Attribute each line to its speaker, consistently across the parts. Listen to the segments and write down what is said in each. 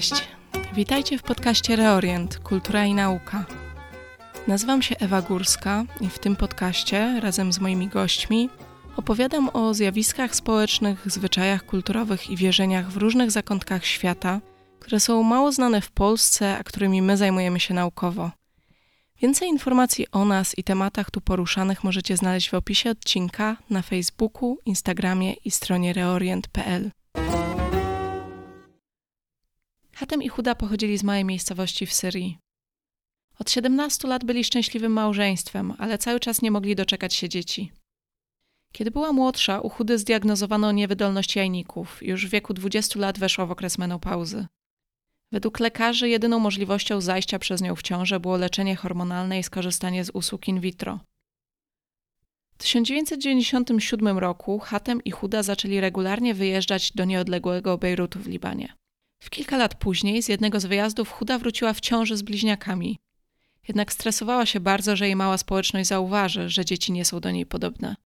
Speaker 1: Cześć. Witajcie w podcaście Reorient Kultura i Nauka. Nazywam się Ewa Górska i w tym podcaście razem z moimi gośćmi opowiadam o zjawiskach społecznych, zwyczajach kulturowych i wierzeniach w różnych zakątkach świata, które są mało znane w Polsce, a którymi my zajmujemy się naukowo. Więcej informacji o nas i tematach tu poruszanych możecie znaleźć w opisie odcinka na Facebooku, Instagramie i stronie reorient.pl. Hatem i Huda pochodzili z małej miejscowości w Syrii. Od 17 lat byli szczęśliwym małżeństwem, ale cały czas nie mogli doczekać się dzieci. Kiedy była młodsza, u Chudy zdiagnozowano niewydolność jajników. Już w wieku 20 lat weszła w okres menopauzy. Według lekarzy jedyną możliwością zajścia przez nią w ciążę było leczenie hormonalne i skorzystanie z usług in vitro. W 1997 roku Hatem i Huda zaczęli regularnie wyjeżdżać do nieodległego Bejrutu w Libanie. W kilka lat później z jednego z wyjazdów Huda wróciła w ciąży z bliźniakami. Jednak stresowała się bardzo, że jej mała społeczność zauważy, że dzieci nie są do niej podobne.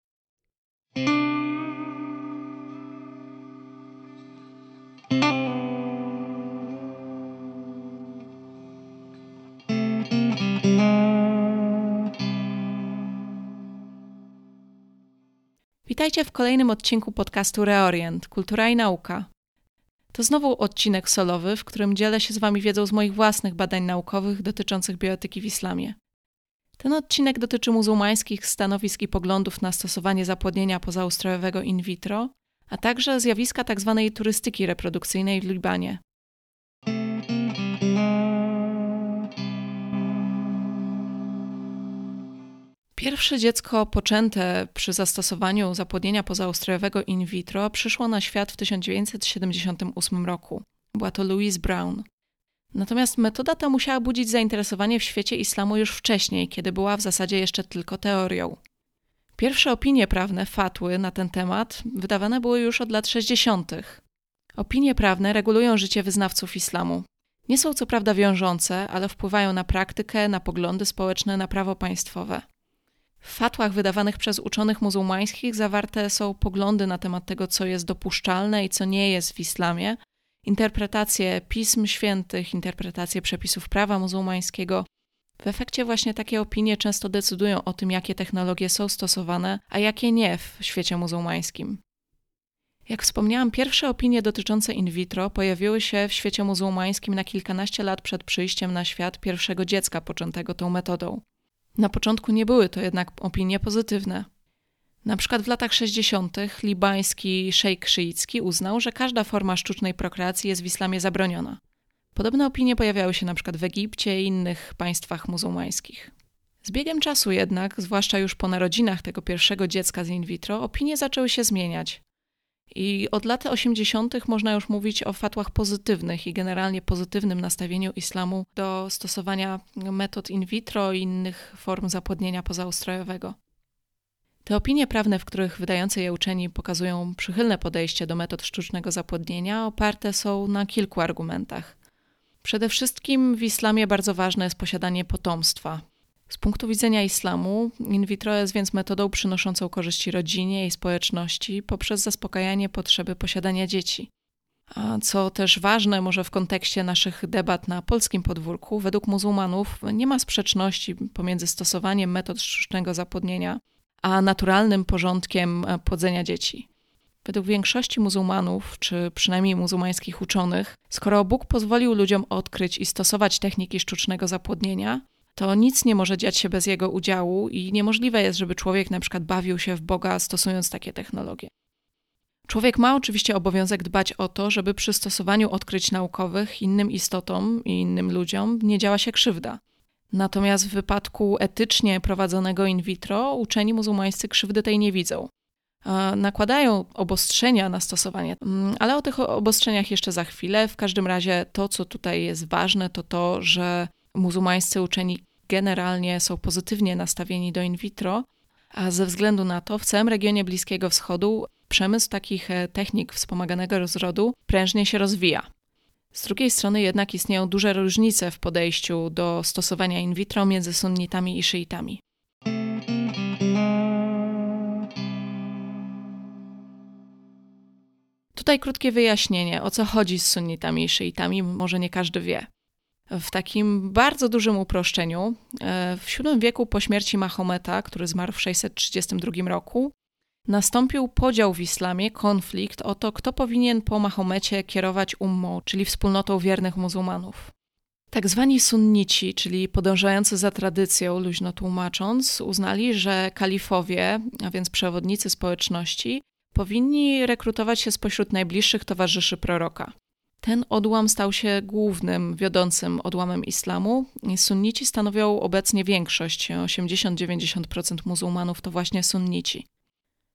Speaker 1: Witajcie w kolejnym odcinku podcastu Reorient Kultura i Nauka. To znowu odcinek solowy, w którym dzielę się z Wami wiedzą z moich własnych badań naukowych dotyczących bioetyki w islamie. Ten odcinek dotyczy muzułmańskich stanowisk i poglądów na stosowanie zapłodnienia pozaustrojowego in vitro, a także zjawiska tzw. Tak turystyki reprodukcyjnej w Libanie. Pierwsze dziecko poczęte przy zastosowaniu zapłodnienia pozaustrojowego in vitro przyszło na świat w 1978 roku. Była to Louise Brown. Natomiast metoda ta musiała budzić zainteresowanie w świecie islamu już wcześniej, kiedy była w zasadzie jeszcze tylko teorią. Pierwsze opinie prawne, fatły na ten temat wydawane były już od lat 60. Opinie prawne regulują życie wyznawców islamu. Nie są co prawda wiążące, ale wpływają na praktykę, na poglądy społeczne, na prawo państwowe. W fatłach wydawanych przez uczonych muzułmańskich zawarte są poglądy na temat tego, co jest dopuszczalne i co nie jest w islamie, interpretacje pism świętych, interpretacje przepisów prawa muzułmańskiego. W efekcie właśnie takie opinie często decydują o tym, jakie technologie są stosowane, a jakie nie w świecie muzułmańskim. Jak wspomniałam, pierwsze opinie dotyczące in vitro pojawiły się w świecie muzułmańskim na kilkanaście lat przed przyjściem na świat pierwszego dziecka poczętego tą metodą. Na początku nie były to jednak opinie pozytywne. Na przykład w latach 60. libański szejk szyicki uznał, że każda forma sztucznej prokreacji jest w islamie zabroniona. Podobne opinie pojawiały się na przykład w Egipcie i innych państwach muzułmańskich. Z biegiem czasu jednak, zwłaszcza już po narodzinach tego pierwszego dziecka z in vitro, opinie zaczęły się zmieniać. I od lat 80. można już mówić o fatłach pozytywnych i generalnie pozytywnym nastawieniu islamu do stosowania metod in vitro i innych form zapłodnienia pozaustrojowego. Te opinie prawne, w których wydający je uczeni pokazują przychylne podejście do metod sztucznego zapłodnienia, oparte są na kilku argumentach. Przede wszystkim w islamie bardzo ważne jest posiadanie potomstwa. Z punktu widzenia islamu, in vitro jest więc metodą przynoszącą korzyści rodzinie i społeczności poprzez zaspokajanie potrzeby posiadania dzieci. A co też ważne, może w kontekście naszych debat na polskim podwórku, według muzułmanów nie ma sprzeczności pomiędzy stosowaniem metod sztucznego zapłodnienia a naturalnym porządkiem e, płodzenia dzieci. Według większości muzułmanów, czy przynajmniej muzułmańskich uczonych, skoro Bóg pozwolił ludziom odkryć i stosować techniki sztucznego zapłodnienia, to nic nie może dziać się bez jego udziału i niemożliwe jest, żeby człowiek na przykład bawił się w Boga stosując takie technologie. Człowiek ma oczywiście obowiązek dbać o to, żeby przy stosowaniu odkryć naukowych innym istotom i innym ludziom nie działa się krzywda. Natomiast w wypadku etycznie prowadzonego in vitro uczeni muzułmańscy krzywdy tej nie widzą. Nakładają obostrzenia na stosowanie, mm, ale o tych obostrzeniach jeszcze za chwilę. W każdym razie to, co tutaj jest ważne, to to, że muzułmańscy uczeni generalnie są pozytywnie nastawieni do in vitro, a ze względu na to w całym regionie Bliskiego Wschodu przemysł takich e, technik wspomaganego rozrodu prężnie się rozwija. Z drugiej strony jednak istnieją duże różnice w podejściu do stosowania in vitro między sunnitami i szyitami. Tutaj krótkie wyjaśnienie, o co chodzi z sunnitami i szyitami, może nie każdy wie. W takim bardzo dużym uproszczeniu, e, w VII wieku po śmierci Mahometa, który zmarł w 632 roku, nastąpił podział w islamie, konflikt o to, kto powinien po Mahomecie kierować ummą, czyli wspólnotą wiernych muzułmanów. Tak zwani sunnici, czyli podążający za tradycją, luźno tłumacząc, uznali, że kalifowie, a więc przewodnicy społeczności, powinni rekrutować się spośród najbliższych towarzyszy proroka. Ten odłam stał się głównym, wiodącym odłamem islamu. Sunnici stanowią obecnie większość, 80-90% muzułmanów to właśnie sunnici.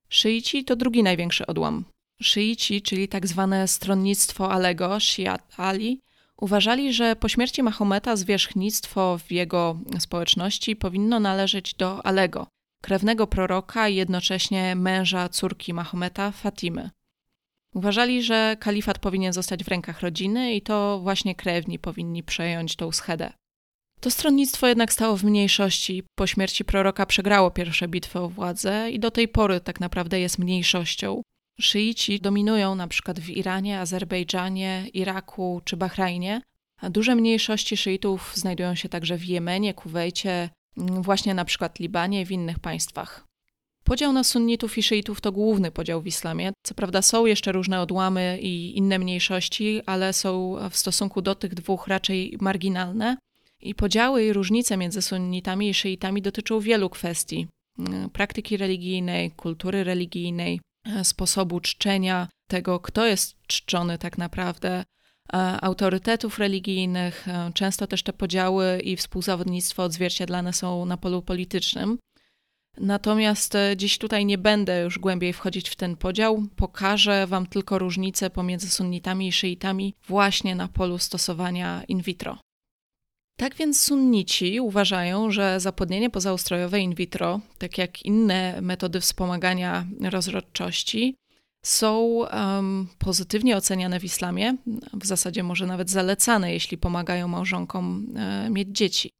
Speaker 1: Szyici to drugi największy odłam. Szyici, czyli tak zwane stronnictwo Alego, Shiat Ali, uważali, że po śmierci Mahometa zwierzchnictwo w jego społeczności powinno należeć do Alego, krewnego proroka i jednocześnie męża córki Mahometa, Fatimy. Uważali, że kalifat powinien zostać w rękach rodziny i to właśnie krewni powinni przejąć tą schedę. To stronnictwo jednak stało w mniejszości. Po śmierci proroka przegrało pierwsze bitwy o władzę i do tej pory tak naprawdę jest mniejszością. Szyici dominują na przykład w Iranie, Azerbejdżanie, Iraku czy Bahrajnie, a duże mniejszości szyitów znajdują się także w Jemenie, Kuwejcie, właśnie na przykład Libanie i w innych państwach. Podział na sunnitów i szyitów to główny podział w islamie. Co prawda są jeszcze różne odłamy i inne mniejszości, ale są w stosunku do tych dwóch raczej marginalne. I podziały i różnice między sunnitami i szyitami dotyczą wielu kwestii: mm, praktyki religijnej, kultury religijnej, e, sposobu czczenia, tego, kto jest czczony tak naprawdę, e, autorytetów religijnych. E, często też te podziały i współzawodnictwo odzwierciedlane są na polu politycznym. Natomiast dziś tutaj nie będę już głębiej wchodzić w ten podział. Pokażę Wam tylko różnice pomiędzy sunnitami i szyitami właśnie na polu stosowania in vitro. Tak więc sunnici uważają, że zapłodnienie pozaustrojowe in vitro, tak jak inne metody wspomagania rozrodczości, są um, pozytywnie oceniane w islamie, w zasadzie może nawet zalecane, jeśli pomagają małżonkom e, mieć dzieci.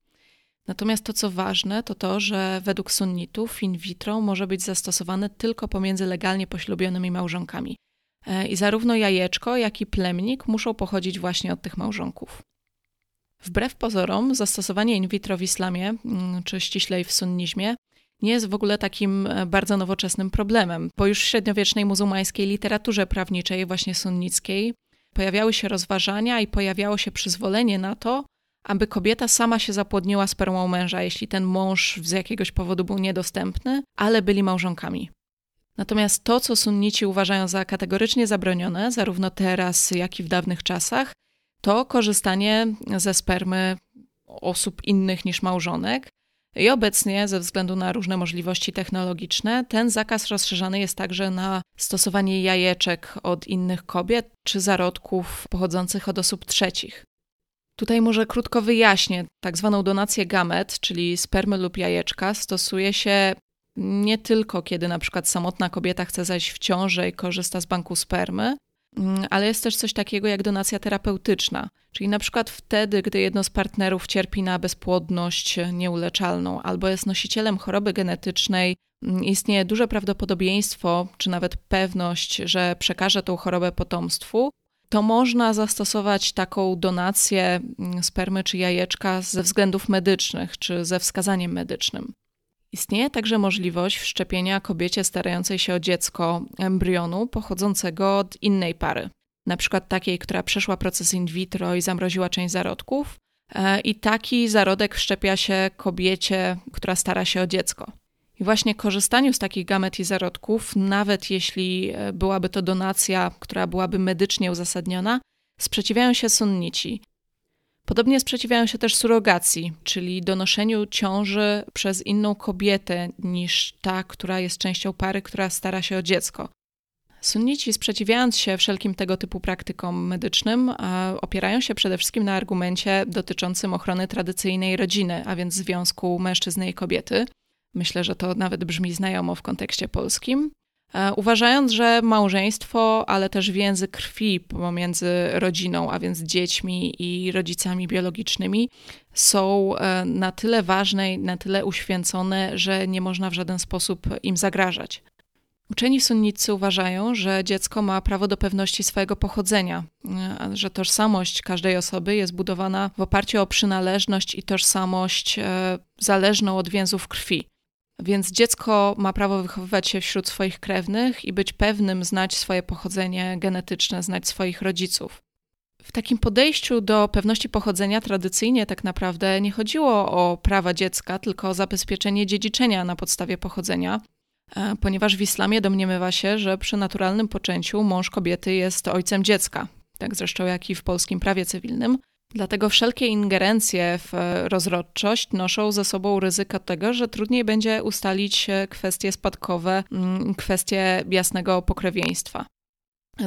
Speaker 1: Natomiast to, co ważne, to to, że według sunnitów in vitro może być zastosowane tylko pomiędzy legalnie poślubionymi małżonkami. E, I zarówno jajeczko, jak i plemnik muszą pochodzić właśnie od tych małżonków. Wbrew pozorom, zastosowanie in vitro w islamie, mm, czy ściślej w sunnizmie, nie jest w ogóle takim e, bardzo nowoczesnym problemem, bo już w średniowiecznej muzułmańskiej literaturze prawniczej, właśnie sunnickiej, pojawiały się rozważania i pojawiało się przyzwolenie na to, aby kobieta sama się zapłodniła spermą męża, jeśli ten mąż z jakiegoś powodu był niedostępny, ale byli małżonkami. Natomiast to, co sunnici uważają za kategorycznie zabronione, zarówno teraz, jak i w dawnych czasach, to korzystanie ze spermy osób innych niż małżonek. I obecnie, ze względu na różne możliwości technologiczne, ten zakaz rozszerzany jest także na stosowanie jajeczek od innych kobiet czy zarodków pochodzących od osób trzecich. Tutaj może krótko wyjaśnię. Tak zwaną donację gamet, czyli spermy lub jajeczka, stosuje się nie tylko kiedy na przykład samotna kobieta chce zajść w ciążę i korzysta z banku spermy, Mm, ale jest też coś takiego jak donacja terapeutyczna, czyli na przykład wtedy, gdy jedno z partnerów cierpi na bezpłodność nieuleczalną albo jest nosicielem choroby genetycznej, mm, istnieje duże prawdopodobieństwo, czy nawet pewność, że przekaże tą chorobę potomstwu, to można zastosować taką donację mm, spermy czy jajeczka ze względów medycznych, czy ze wskazaniem medycznym. Istnieje także możliwość wszczepienia kobiecie starającej się o dziecko embrionu pochodzącego od innej pary, na przykład takiej, która przeszła proces in vitro i zamroziła część zarodków, e, i taki zarodek wszczepia się kobiecie, która stara się o dziecko. I właśnie korzystaniu z takich gamet i zarodków, nawet jeśli e, byłaby to donacja, która byłaby medycznie uzasadniona, sprzeciwiają się sunnici, Podobnie sprzeciwiają się też surogacji, czyli donoszeniu ciąży przez inną kobietę niż ta, która jest częścią pary, która stara się o dziecko. Sunnici, sprzeciwiając się wszelkim tego typu praktykom medycznym, opierają się przede wszystkim na argumencie dotyczącym ochrony tradycyjnej rodziny, a więc związku mężczyzny i kobiety. Myślę, że to nawet brzmi znajomo w kontekście polskim. E, uważając, że małżeństwo, ale też więzy krwi pomiędzy rodziną, a więc dziećmi i rodzicami biologicznymi, są e, na tyle ważne i na tyle uświęcone, że nie można w żaden sposób im zagrażać. Uczeni sunnicy uważają, że dziecko ma prawo do pewności swojego pochodzenia, że tożsamość każdej osoby jest budowana w oparciu o przynależność i tożsamość e, zależną od więzów krwi. Więc dziecko ma prawo wychowywać się wśród swoich krewnych i być pewnym, znać swoje pochodzenie genetyczne, znać swoich rodziców. W takim podejściu do pewności pochodzenia tradycyjnie tak naprawdę nie chodziło o prawa dziecka, tylko o zabezpieczenie dziedziczenia na podstawie pochodzenia, e, ponieważ w islamie domniemywa się, że przy naturalnym poczęciu mąż kobiety jest ojcem dziecka, tak zresztą jak i w polskim prawie cywilnym. Dlatego wszelkie ingerencje w rozrodczość noszą ze sobą ryzyko tego, że trudniej będzie ustalić kwestie spadkowe, mm, kwestie jasnego pokrewieństwa.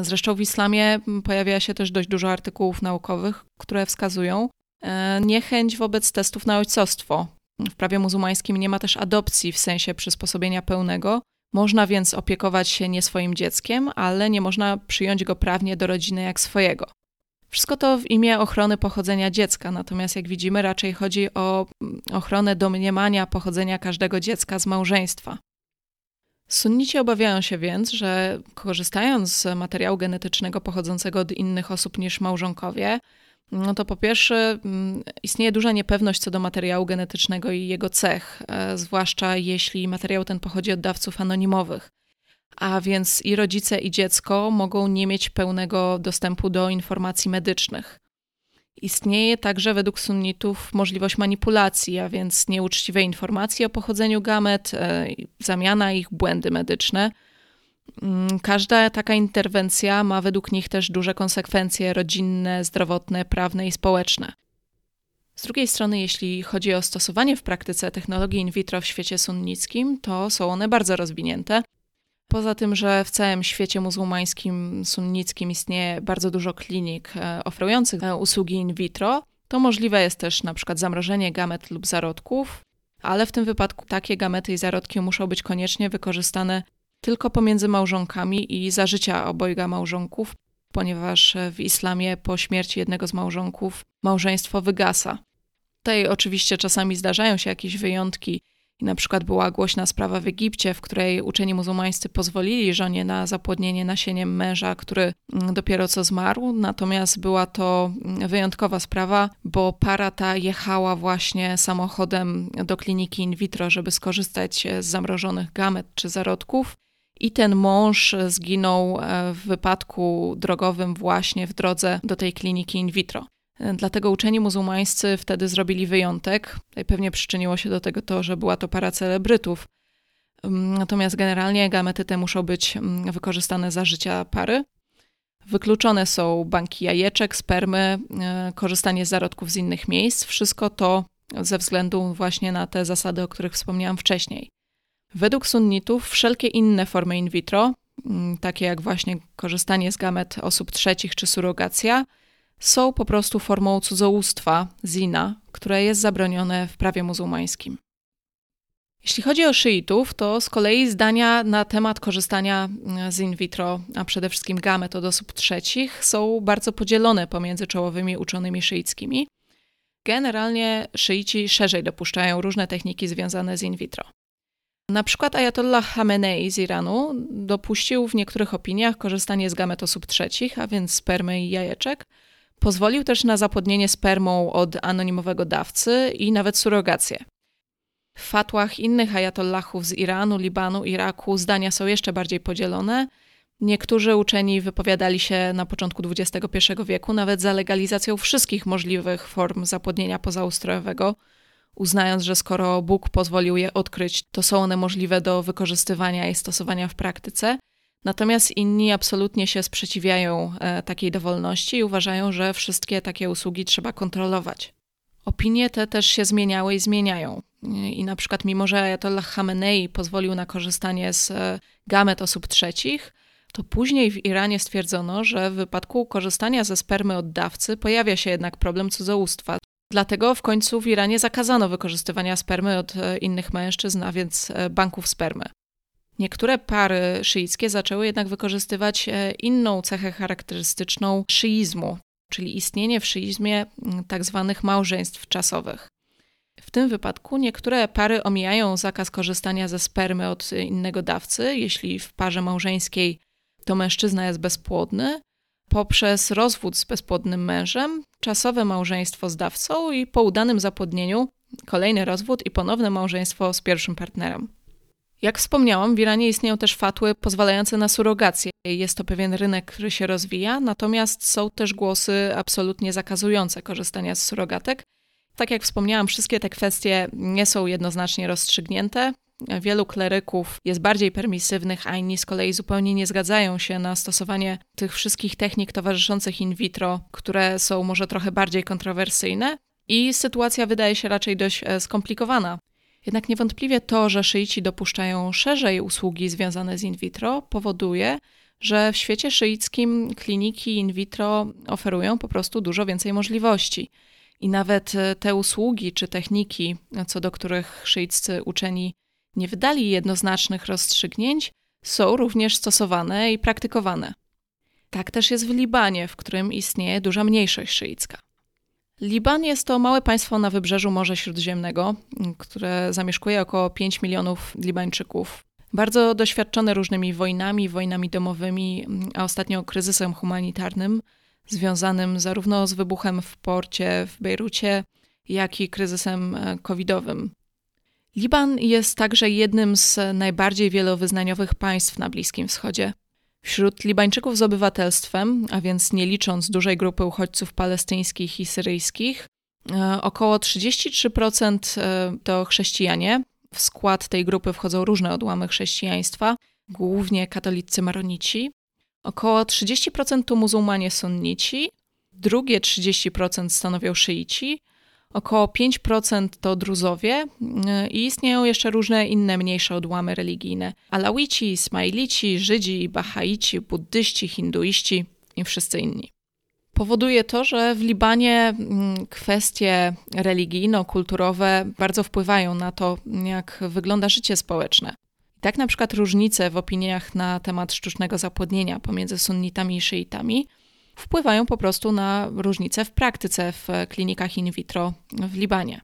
Speaker 1: Zresztą w islamie pojawia się też dość dużo artykułów naukowych, które wskazują e, niechęć wobec testów na ojcostwo. W prawie muzułmańskim nie ma też adopcji w sensie przysposobienia pełnego. Można więc opiekować się nie swoim dzieckiem, ale nie można przyjąć go prawnie do rodziny jak swojego. Wszystko to w imię ochrony pochodzenia dziecka, natomiast jak widzimy, raczej chodzi o ochronę domniemania pochodzenia każdego dziecka z małżeństwa. Sunnici obawiają się więc, że korzystając z materiału genetycznego pochodzącego od innych osób niż małżonkowie, no to po pierwsze mm, istnieje duża niepewność co do materiału genetycznego i jego cech, e, zwłaszcza jeśli materiał ten pochodzi od dawców anonimowych. A więc i rodzice, i dziecko mogą nie mieć pełnego dostępu do informacji medycznych. Istnieje także według sunnitów możliwość manipulacji, a więc nieuczciwej informacji o pochodzeniu gamet, e, zamiana ich, błędy medyczne. Mm, każda taka interwencja ma według nich też duże konsekwencje rodzinne, zdrowotne, prawne i społeczne. Z drugiej strony, jeśli chodzi o stosowanie w praktyce technologii in vitro w świecie sunnickim, to są one bardzo rozwinięte. Poza tym, że w całym świecie muzułmańskim, sunnickim istnieje bardzo dużo klinik e, oferujących e, usługi in vitro, to możliwe jest też na przykład zamrożenie gamet lub zarodków, ale w tym wypadku takie gamety i zarodki muszą być koniecznie wykorzystane tylko pomiędzy małżonkami i za życia obojga małżonków, ponieważ w islamie po śmierci jednego z małżonków małżeństwo wygasa. Tutaj oczywiście czasami zdarzają się jakieś wyjątki i na przykład była głośna sprawa w Egipcie, w której uczeni muzułmańscy pozwolili żonie na zapłodnienie nasieniem męża, który mm, dopiero co zmarł. Natomiast była to mm, wyjątkowa sprawa, bo para ta jechała właśnie samochodem do kliniki in vitro, żeby skorzystać z zamrożonych gamet czy zarodków. I ten mąż zginął e, w wypadku drogowym właśnie w drodze do tej kliniki in vitro. Dlatego uczeni muzułmańscy wtedy zrobili wyjątek. Pewnie przyczyniło się do tego to, że była to para celebrytów. Mm, natomiast generalnie gamety te muszą być mm, wykorzystane za życia pary. Wykluczone są banki jajeczek, spermy, e, korzystanie z zarodków z innych miejsc. Wszystko to ze względu właśnie na te zasady, o których wspomniałam wcześniej. Według sunnitów wszelkie inne formy in vitro, mm, takie jak właśnie korzystanie z gamet osób trzecich czy surogacja, są po prostu formą cudzołóstwa, zina, które jest zabronione w prawie muzułmańskim. Jeśli chodzi o szyitów, to z kolei zdania na temat korzystania z in vitro, a przede wszystkim gamet od osób trzecich, są bardzo podzielone pomiędzy czołowymi uczonymi szyickimi. Generalnie szyici szerzej dopuszczają różne techniki związane z in vitro. Na przykład Ayatollah Khamenei z Iranu dopuścił w niektórych opiniach korzystanie z gamet osób trzecich, a więc spermy i jajeczek, Pozwolił też na zapłodnienie spermą od anonimowego dawcy i nawet surrogację. W fatłach innych ajatollahów z Iranu, Libanu, Iraku zdania są jeszcze bardziej podzielone. Niektórzy uczeni wypowiadali się na początku XXI wieku nawet za legalizacją wszystkich możliwych form zapłodnienia pozaustrojowego, uznając, że skoro Bóg pozwolił je odkryć, to są one możliwe do wykorzystywania i stosowania w praktyce – Natomiast inni absolutnie się sprzeciwiają e, takiej dowolności i uważają, że wszystkie takie usługi trzeba kontrolować. Opinie te też się zmieniały i zmieniają. I na przykład, mimo że Ayatollah Khamenei pozwolił na korzystanie z e, gamet osób trzecich, to później w Iranie stwierdzono, że w wypadku korzystania ze spermy od dawcy pojawia się jednak problem cudzołóstwa. Dlatego w końcu w Iranie zakazano wykorzystywania spermy od e, innych mężczyzn, a więc banków spermy. Niektóre pary szyickie zaczęły jednak wykorzystywać e, inną cechę charakterystyczną szyizmu, czyli istnienie w szyizmie tak zwanych małżeństw czasowych. W tym wypadku niektóre pary omijają zakaz korzystania ze spermy od innego dawcy, jeśli w parze małżeńskiej to mężczyzna jest bezpłodny, poprzez rozwód z bezpłodnym mężem, czasowe małżeństwo z dawcą i po udanym zapłodnieniu kolejny rozwód i ponowne małżeństwo z pierwszym partnerem. Jak wspomniałam, w Iranie istnieją też fatły pozwalające na surrogację. Jest to pewien rynek, który się rozwija, natomiast są też głosy absolutnie zakazujące korzystania z surrogatek. Tak jak wspomniałam, wszystkie te kwestie nie są jednoznacznie rozstrzygnięte. Wielu kleryków jest bardziej permisywnych, a inni z kolei zupełnie nie zgadzają się na stosowanie tych wszystkich technik towarzyszących in vitro, które są może trochę bardziej kontrowersyjne. I sytuacja wydaje się raczej dość e, skomplikowana. Jednak niewątpliwie to, że szyici dopuszczają szerzej usługi związane z in vitro, powoduje, że w świecie szyickim kliniki in vitro oferują po prostu dużo więcej możliwości. I nawet e, te usługi czy techniki, co do których szyiccy uczeni nie wydali jednoznacznych rozstrzygnięć, są również stosowane i praktykowane. Tak też jest w Libanie, w którym istnieje duża mniejszość szyicka. Liban jest to małe państwo na wybrzeżu Morza Śródziemnego, które zamieszkuje około 5 milionów Libańczyków. Bardzo doświadczone różnymi wojnami, wojnami domowymi, a ostatnio kryzysem humanitarnym, związanym zarówno z wybuchem w porcie w Bejrucie, jak i kryzysem e, covidowym. Liban jest także jednym z najbardziej wielowyznaniowych państw na Bliskim Wschodzie. Wśród Libańczyków z obywatelstwem, a więc nie licząc dużej grupy uchodźców palestyńskich i syryjskich, e, około 33% e, to chrześcijanie. W skład tej grupy wchodzą różne odłamy chrześcijaństwa, głównie katolicy maronici. Około 30% to muzułmanie sunnici, drugie 30% stanowią szyici, Około 5% to druzowie y, i istnieją jeszcze różne inne mniejsze odłamy religijne. Alawici, Ismailici, Żydzi, Bahaici, buddyści, hinduiści i wszyscy inni. Powoduje to, że w Libanie mm, kwestie religijno-kulturowe bardzo wpływają na to, jak wygląda życie społeczne. Tak na przykład różnice w opiniach na temat sztucznego zapłodnienia pomiędzy sunnitami i szyitami – wpływają po prostu na różnice w praktyce w klinikach in vitro w Libanie.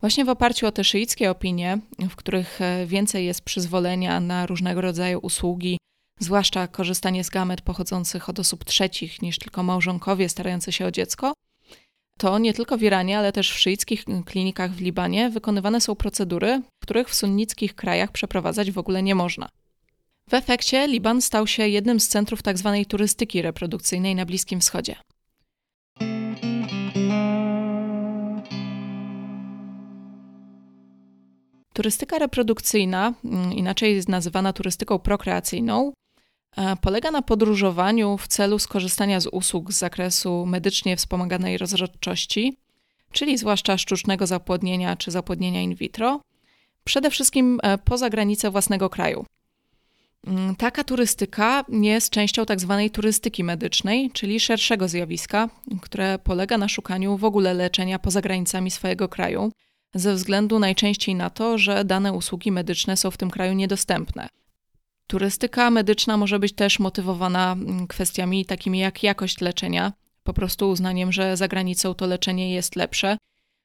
Speaker 1: Właśnie w oparciu o te szyickie opinie, w których więcej jest przyzwolenia na różnego rodzaju usługi, zwłaszcza korzystanie z gamet pochodzących od osób trzecich niż tylko małżonkowie starający się o dziecko, to nie tylko w Iranie, ale też w szyickich klinikach w Libanie wykonywane są procedury, których w sunnickich krajach przeprowadzać w ogóle nie można. W efekcie Liban stał się jednym z centrów tzw. Tak turystyki reprodukcyjnej na Bliskim Wschodzie. Turystyka reprodukcyjna, mm, inaczej nazywana turystyką prokreacyjną, e, polega na podróżowaniu w celu skorzystania z usług z zakresu medycznie wspomaganej rozrodczości, czyli zwłaszcza sztucznego zapłodnienia czy zapłodnienia in vitro, przede wszystkim e, poza granice własnego kraju. Mm, taka turystyka jest częścią tak zwanej turystyki medycznej, czyli szerszego zjawiska, które polega na szukaniu w ogóle leczenia poza granicami swojego kraju, ze względu najczęściej na to, że dane usługi medyczne są w tym kraju niedostępne. Turystyka medyczna może być też motywowana mm, kwestiami takimi jak jakość leczenia, po prostu uznaniem, że za granicą to leczenie jest lepsze.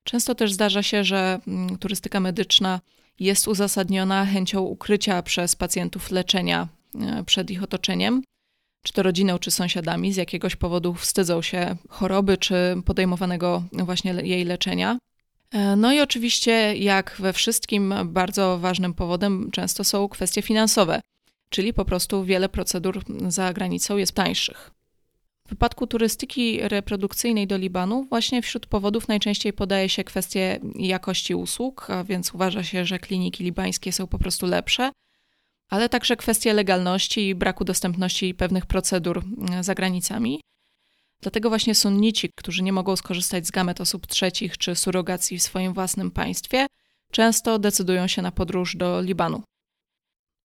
Speaker 1: Często też zdarza się, że mm, turystyka medyczna jest uzasadniona chęcią ukrycia przez pacjentów leczenia e, przed ich otoczeniem, czy to rodziną, czy sąsiadami, z jakiegoś powodu wstydzą się choroby, czy podejmowanego właśnie jej leczenia. E, no i oczywiście, jak we wszystkim, bardzo ważnym powodem często są kwestie finansowe, czyli po prostu wiele procedur za granicą jest tańszych. W wypadku turystyki reprodukcyjnej do Libanu, właśnie wśród powodów najczęściej podaje się kwestie jakości usług, a więc uważa się, że kliniki libańskie są po prostu lepsze, ale także kwestie legalności i braku dostępności pewnych procedur mm, za granicami. Dlatego właśnie sunnici, którzy nie mogą skorzystać z gamet osób trzecich czy surogacji w swoim własnym państwie, często decydują się na podróż do Libanu.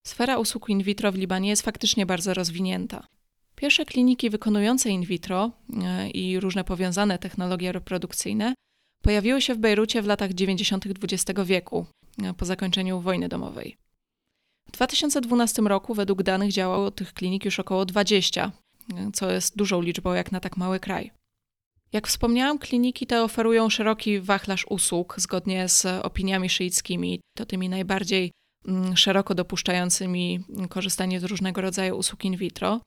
Speaker 1: Sfera usług in vitro w Libanie jest faktycznie bardzo rozwinięta. Pierwsze kliniki wykonujące in vitro e, i różne powiązane technologie reprodukcyjne pojawiły się w Bejrucie w latach 90. XX wieku, e, po zakończeniu wojny domowej. W 2012 roku według danych działało tych klinik już około 20, e, co jest dużą liczbą jak na tak mały kraj. Jak wspomniałam, kliniki te oferują szeroki wachlarz usług zgodnie z opiniami szyickimi, to tymi najbardziej mm, szeroko dopuszczającymi korzystanie z różnego rodzaju usług in vitro.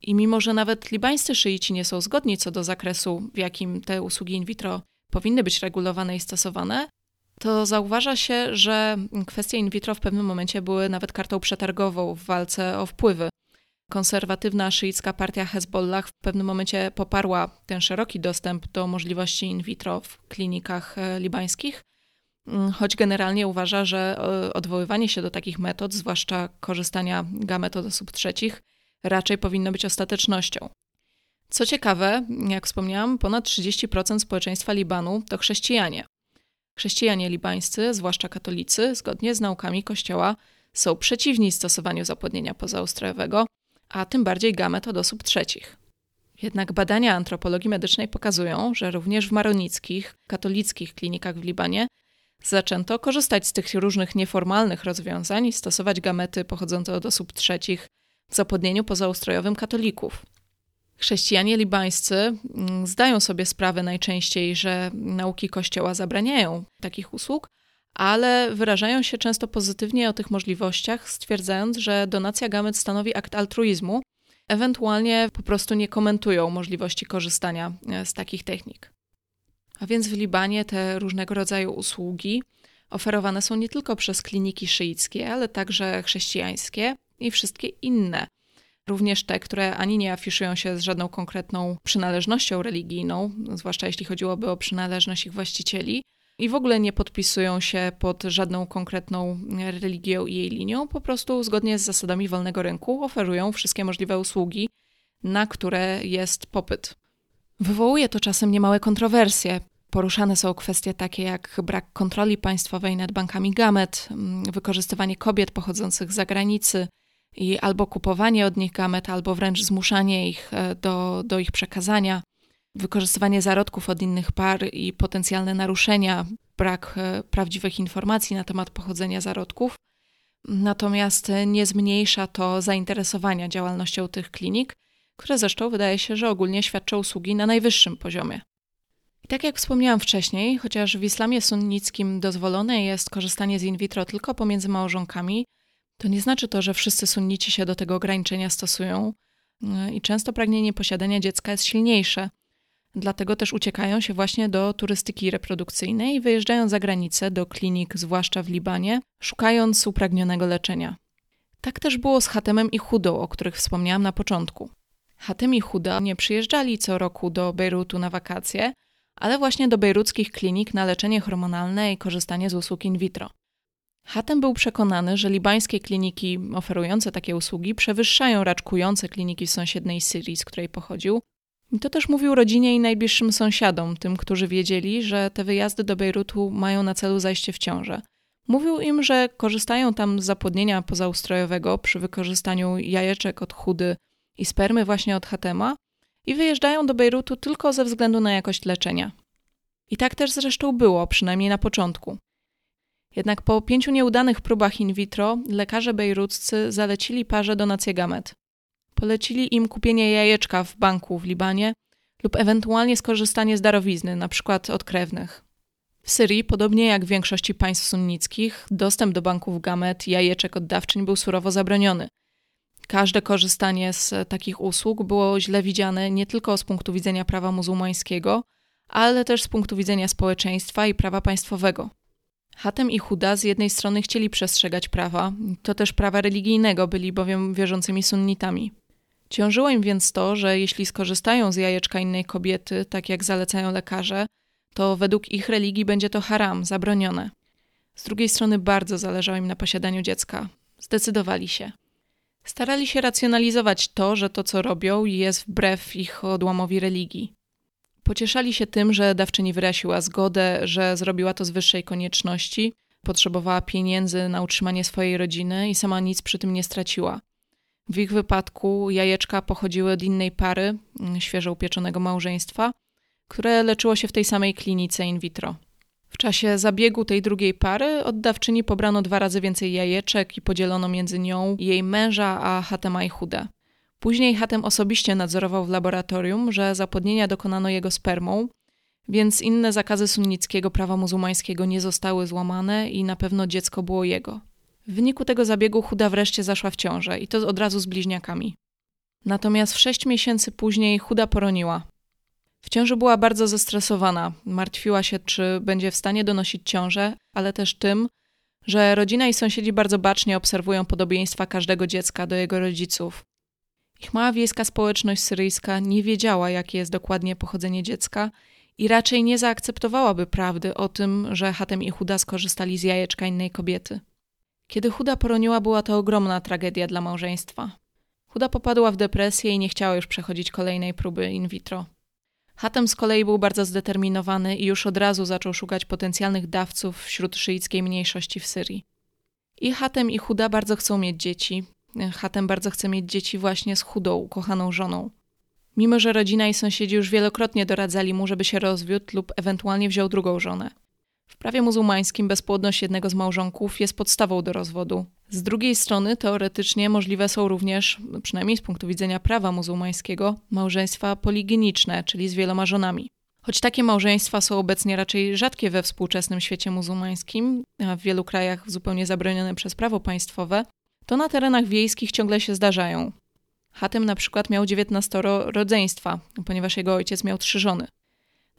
Speaker 1: I mimo, że nawet libańscy szyici nie są zgodni co do zakresu, w jakim te usługi in vitro powinny być regulowane i stosowane, to zauważa się, że kwestie in vitro w pewnym momencie były nawet kartą przetargową w walce o wpływy. Konserwatywna szyicka partia Hezbollah w pewnym momencie poparła ten szeroki dostęp do możliwości in vitro w klinikach e, libańskich, mm, choć generalnie uważa, że e, odwoływanie się do takich metod, zwłaszcza korzystania gamet od osób trzecich, raczej powinno być ostatecznością. Co ciekawe, jak wspomniałam, ponad 30% społeczeństwa Libanu to chrześcijanie. Chrześcijanie libańscy, zwłaszcza katolicy, zgodnie z naukami Kościoła, są przeciwni stosowaniu zapłodnienia pozaustrojowego, a tym bardziej gamet od osób trzecich. Jednak badania antropologii medycznej pokazują, że również w maronickich, katolickich klinikach w Libanie zaczęto korzystać z tych różnych nieformalnych rozwiązań i stosować gamety pochodzące od osób trzecich w zapłodnieniu pozaustrojowym katolików. Chrześcijanie libańscy mm, zdają sobie sprawę najczęściej, że nauki Kościoła zabraniają takich usług, ale wyrażają się często pozytywnie o tych możliwościach, stwierdzając, że donacja gamet stanowi akt altruizmu, ewentualnie po prostu nie komentują możliwości korzystania e, z takich technik. A więc w Libanie te różnego rodzaju usługi oferowane są nie tylko przez kliniki szyickie, ale także chrześcijańskie i wszystkie inne również te, które ani nie afiszują się z żadną konkretną przynależnością religijną, zwłaszcza jeśli chodziłoby o przynależność ich właścicieli, i w ogóle nie podpisują się pod żadną konkretną religią i jej linią, po prostu zgodnie z zasadami wolnego rynku oferują wszystkie możliwe usługi, na które jest popyt. Wywołuje to czasem niemałe kontrowersje. Poruszane są kwestie takie jak brak kontroli państwowej nad bankami gamet, wykorzystywanie kobiet pochodzących z zagranicy, i albo kupowanie od nich gamet, albo wręcz zmuszanie ich e, do, do ich przekazania, wykorzystywanie zarodków od innych par i potencjalne naruszenia, brak e, prawdziwych informacji na temat pochodzenia zarodków. Natomiast nie zmniejsza to zainteresowania działalnością tych klinik, które zresztą wydaje się, że ogólnie świadczą usługi na najwyższym poziomie. I tak jak wspomniałam wcześniej, chociaż w islamie sunnickim dozwolone jest korzystanie z in vitro tylko pomiędzy małżonkami, to nie znaczy to, że wszyscy sunnici się do tego ograniczenia stosują e, i często pragnienie posiadania dziecka jest silniejsze. Dlatego też uciekają się właśnie do turystyki reprodukcyjnej i wyjeżdżają za granicę do klinik, zwłaszcza w Libanie, szukając upragnionego leczenia. Tak też było z Hatemem i Hudą, o których wspomniałam na początku. Hatem i Huda nie przyjeżdżali co roku do Bejrutu na wakacje, ale właśnie do bejruckich klinik na leczenie hormonalne i korzystanie z usług in vitro. Hatem był przekonany, że libańskie kliniki oferujące takie usługi przewyższają raczkujące kliniki w sąsiedniej Syrii, z której pochodził. I to też mówił rodzinie i najbliższym sąsiadom, tym, którzy wiedzieli, że te wyjazdy do Bejrutu mają na celu zajście w ciążę. Mówił im, że korzystają tam z zapłodnienia pozaustrojowego przy wykorzystaniu jajeczek od chudy i spermy właśnie od Hatema i wyjeżdżają do Bejrutu tylko ze względu na jakość leczenia. I tak też zresztą było, przynajmniej na początku. Jednak po pięciu nieudanych próbach in vitro lekarze bejruccy zalecili parze donację gamet. Polecili im kupienie jajeczka w banku w Libanie lub ewentualnie skorzystanie z darowizny, np. od krewnych. W Syrii, podobnie jak w większości państw sunnickich, dostęp do banków gamet i jajeczek oddawczyń był surowo zabroniony. Każde korzystanie z takich usług było źle widziane nie tylko z punktu widzenia prawa muzułmańskiego, ale też z punktu widzenia społeczeństwa i prawa państwowego. Hatem i Huda z jednej strony chcieli przestrzegać prawa, to też prawa religijnego, byli bowiem wierzącymi sunnitami. Ciążyło im więc to, że jeśli skorzystają z jajeczka innej kobiety, tak jak zalecają lekarze, to według ich religii będzie to haram, zabronione. Z drugiej strony bardzo zależało im na posiadaniu dziecka. Zdecydowali się. Starali się racjonalizować to, że to, co robią, jest wbrew ich odłamowi religii. Pocieszali się tym, że dawczyni wyraziła zgodę, że zrobiła to z wyższej konieczności, potrzebowała pieniędzy na utrzymanie swojej rodziny i sama nic przy tym nie straciła. W ich wypadku jajeczka pochodziły od innej pary, mm, świeżo upieczonego małżeństwa, które leczyło się w tej samej klinice in vitro. W czasie zabiegu tej drugiej pary od dawczyni pobrano dwa razy więcej jajeczek i podzielono między nią jej męża, a Hatema i. Później Hatem osobiście nadzorował w laboratorium, że zapłodnienia dokonano jego spermą, więc inne zakazy sunnickiego prawa muzułmańskiego nie zostały złamane i na pewno dziecko było jego. W wyniku tego zabiegu Huda wreszcie zaszła w ciążę i to od razu z bliźniakami. Natomiast w sześć miesięcy później Huda poroniła. W ciąży była bardzo zestresowana, martwiła się, czy będzie w stanie donosić ciążę, ale też tym, że rodzina i sąsiedzi bardzo bacznie obserwują podobieństwa każdego dziecka do jego rodziców. Ich mała wiejska społeczność syryjska nie wiedziała, jakie jest dokładnie pochodzenie dziecka i raczej nie zaakceptowałaby prawdy o tym, że Hatem i Huda skorzystali z jajeczka innej kobiety. Kiedy Huda poroniła, była to ogromna tragedia dla małżeństwa. Huda popadła w depresję i nie chciała już przechodzić kolejnej próby in vitro. Hatem z kolei był bardzo zdeterminowany i już od razu zaczął szukać potencjalnych dawców wśród szyickiej mniejszości w Syrii. I Hatem i Huda bardzo chcą mieć dzieci. Hatem bardzo chce mieć dzieci właśnie z Hudą, ukochaną żoną. Mimo, że rodzina i sąsiedzi już wielokrotnie doradzali mu, żeby się rozwiódł lub ewentualnie wziął drugą żonę. W prawie muzułmańskim bezpłodność jednego z małżonków jest podstawą do rozwodu. Z drugiej strony, teoretycznie możliwe są również, przynajmniej z punktu widzenia prawa muzułmańskiego, małżeństwa poligeniczne, czyli z wieloma żonami. Choć takie małżeństwa są obecnie raczej rzadkie we współczesnym świecie muzułmańskim, a w wielu krajach zupełnie zabronione przez prawo państwowe, to na terenach wiejskich ciągle się zdarzają. Hatem na przykład miał 19 rodzeństwa, ponieważ jego ojciec miał trzy żony.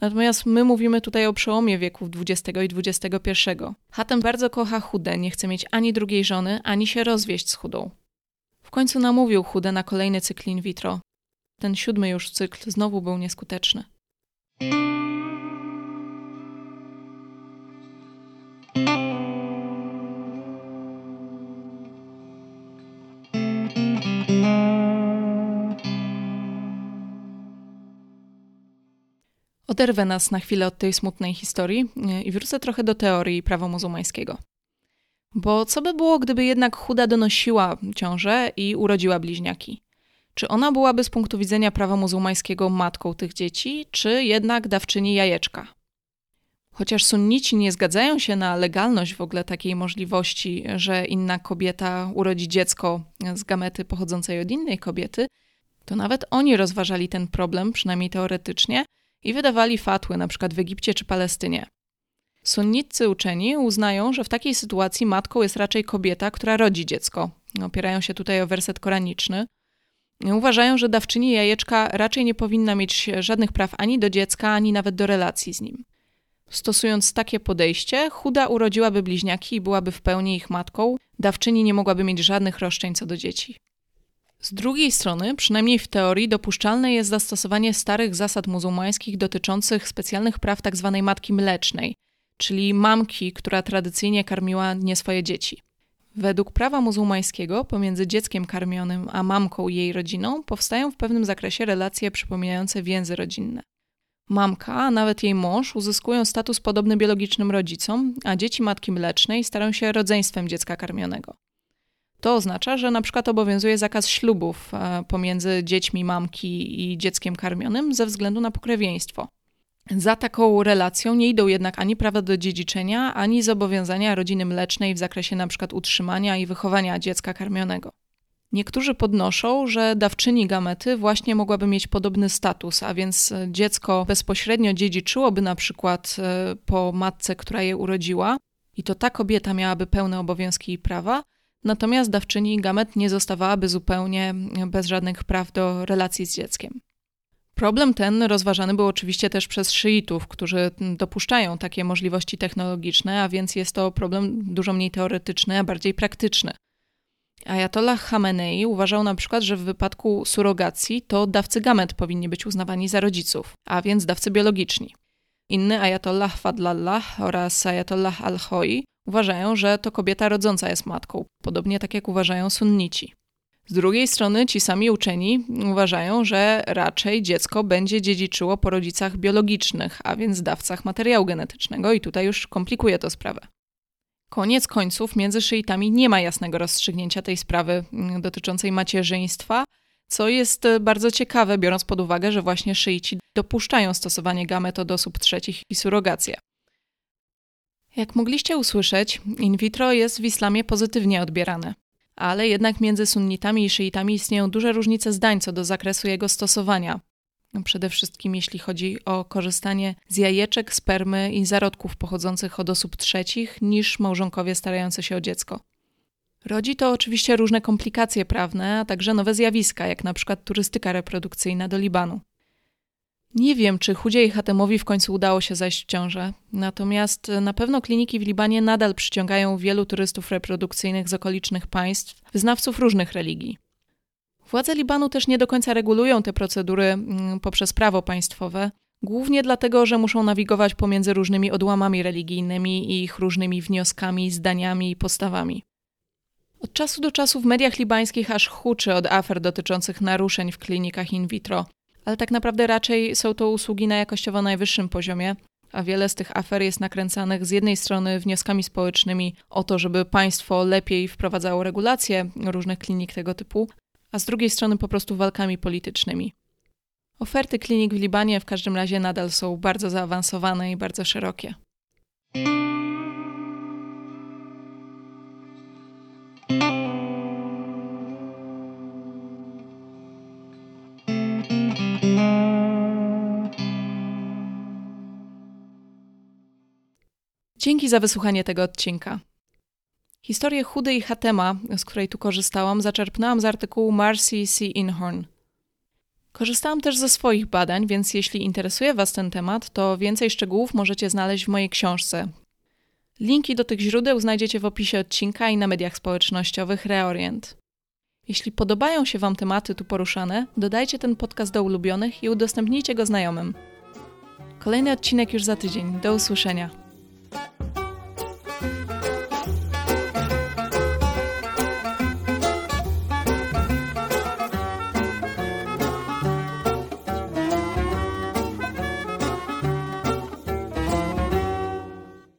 Speaker 1: Natomiast my mówimy tutaj o przełomie wieków XX i XXI. Hatem bardzo kocha Chudę, nie chce mieć ani drugiej żony, ani się rozwieść z Chudą. W końcu namówił Chudę na kolejny cykl in vitro. Ten siódmy już cykl znowu był nieskuteczny. Oderwę nas na chwilę od tej smutnej historii e, i wrócę trochę do teorii prawa muzułmańskiego. Bo co by było, gdyby jednak Huda donosiła ciążę i urodziła bliźniaki? Czy ona byłaby z punktu widzenia prawa muzułmańskiego matką tych dzieci, czy jednak dawczyni jajeczka? Chociaż sunnici nie zgadzają się na legalność w ogóle takiej możliwości, że inna kobieta urodzi dziecko z gamety pochodzącej od innej kobiety, to nawet oni rozważali ten problem, przynajmniej teoretycznie, i wydawali fatły, przykład w Egipcie czy Palestynie. Sunnitcy uczeni uznają, że w takiej sytuacji matką jest raczej kobieta, która rodzi dziecko. Opierają się tutaj o werset koraniczny. Uważają, że dawczyni jajeczka raczej nie powinna mieć żadnych praw ani do dziecka, ani nawet do relacji z nim. Stosując takie podejście, chuda urodziłaby bliźniaki i byłaby w pełni ich matką, dawczyni nie mogłaby mieć żadnych roszczeń co do dzieci. Z drugiej strony, przynajmniej w teorii, dopuszczalne jest zastosowanie starych zasad muzułmańskich dotyczących specjalnych praw tzw. Tak matki mlecznej, czyli mamki, która tradycyjnie karmiła nie swoje dzieci. Według prawa muzułmańskiego pomiędzy dzieckiem karmionym a mamką i jej rodziną powstają w pewnym zakresie relacje przypominające więzy rodzinne. Mamka, a nawet jej mąż uzyskują status podobny biologicznym rodzicom, a dzieci matki mlecznej stają się rodzeństwem dziecka karmionego. To oznacza, że na przykład obowiązuje zakaz ślubów e, pomiędzy dziećmi mamki i dzieckiem karmionym ze względu na pokrewieństwo. Za taką relacją nie idą jednak ani prawa do dziedziczenia, ani zobowiązania rodziny mlecznej w zakresie np. utrzymania i wychowania dziecka karmionego. Niektórzy podnoszą, że dawczyni gamety właśnie mogłaby mieć podobny status, a więc dziecko bezpośrednio dziedziczyłoby na przykład e, po matce, która je urodziła, i to ta kobieta miałaby pełne obowiązki i prawa, Natomiast dawczyni gamet nie zostawałaby zupełnie bez żadnych praw do relacji z dzieckiem. Problem ten rozważany był oczywiście też przez szyitów, którzy dopuszczają takie możliwości technologiczne, a więc jest to problem dużo mniej teoretyczny, a bardziej praktyczny. Ayatollah Khamenei uważał na przykład, że w wypadku surogacji to dawcy gamet powinni być uznawani za rodziców, a więc dawcy biologiczni. Inny Ayatollah Fadlallah oraz Ayatollah Al-Hoi uważają, że to kobieta rodząca jest matką, podobnie tak jak uważają sunnici. Z drugiej strony ci sami uczeni uważają, że raczej dziecko będzie dziedziczyło po rodzicach biologicznych, a więc dawcach materiału genetycznego i tutaj już komplikuje to sprawę. Koniec końców między szyitami nie ma jasnego rozstrzygnięcia tej sprawy mm, dotyczącej macierzyństwa, co jest bardzo ciekawe, biorąc pod uwagę, że właśnie szyici dopuszczają stosowanie gamet od osób trzecich i surrogację. Jak mogliście usłyszeć, in vitro jest w islamie pozytywnie odbierane. ale jednak między sunnitami i szyitami istnieją duże różnice zdań co do zakresu jego stosowania. Przede wszystkim jeśli chodzi o korzystanie z jajeczek, spermy i zarodków pochodzących od osób trzecich niż małżonkowie starający się o dziecko. Rodzi to oczywiście różne komplikacje prawne, a także nowe zjawiska, jak na przykład turystyka reprodukcyjna do Libanu. Nie wiem, czy Chudzie i Hatemowi w końcu udało się zajść w ciążę, natomiast na pewno kliniki w Libanie nadal przyciągają wielu turystów reprodukcyjnych z okolicznych państw, wyznawców różnych religii. Władze Libanu też nie do końca regulują te procedury mm, poprzez prawo państwowe, głównie dlatego, że muszą nawigować pomiędzy różnymi odłamami religijnymi i ich różnymi wnioskami, zdaniami i postawami. Od czasu do czasu w mediach libańskich aż huczy od afer dotyczących naruszeń w klinikach in vitro, ale tak naprawdę raczej są to usługi na jakościowo najwyższym poziomie, a wiele z tych afer jest nakręcanych z jednej strony wnioskami społecznymi o to, żeby państwo lepiej wprowadzało regulacje różnych klinik tego typu, a z drugiej strony po prostu walkami politycznymi. Oferty klinik w Libanie w każdym razie nadal są bardzo zaawansowane i bardzo szerokie. Dzięki za wysłuchanie tego odcinka. Historię Chudy i Hatema, z której tu korzystałam, zaczerpnęłam z artykułu Marcy C. Inhorn. Korzystałam też ze swoich badań, więc jeśli interesuje Was ten temat, to więcej szczegółów możecie znaleźć w mojej książce. Linki do tych źródeł znajdziecie w opisie odcinka i na mediach społecznościowych Reorient. Jeśli podobają się Wam tematy tu poruszane, dodajcie ten podcast do ulubionych i udostępnijcie go znajomym. Kolejny odcinek już za tydzień. Do usłyszenia.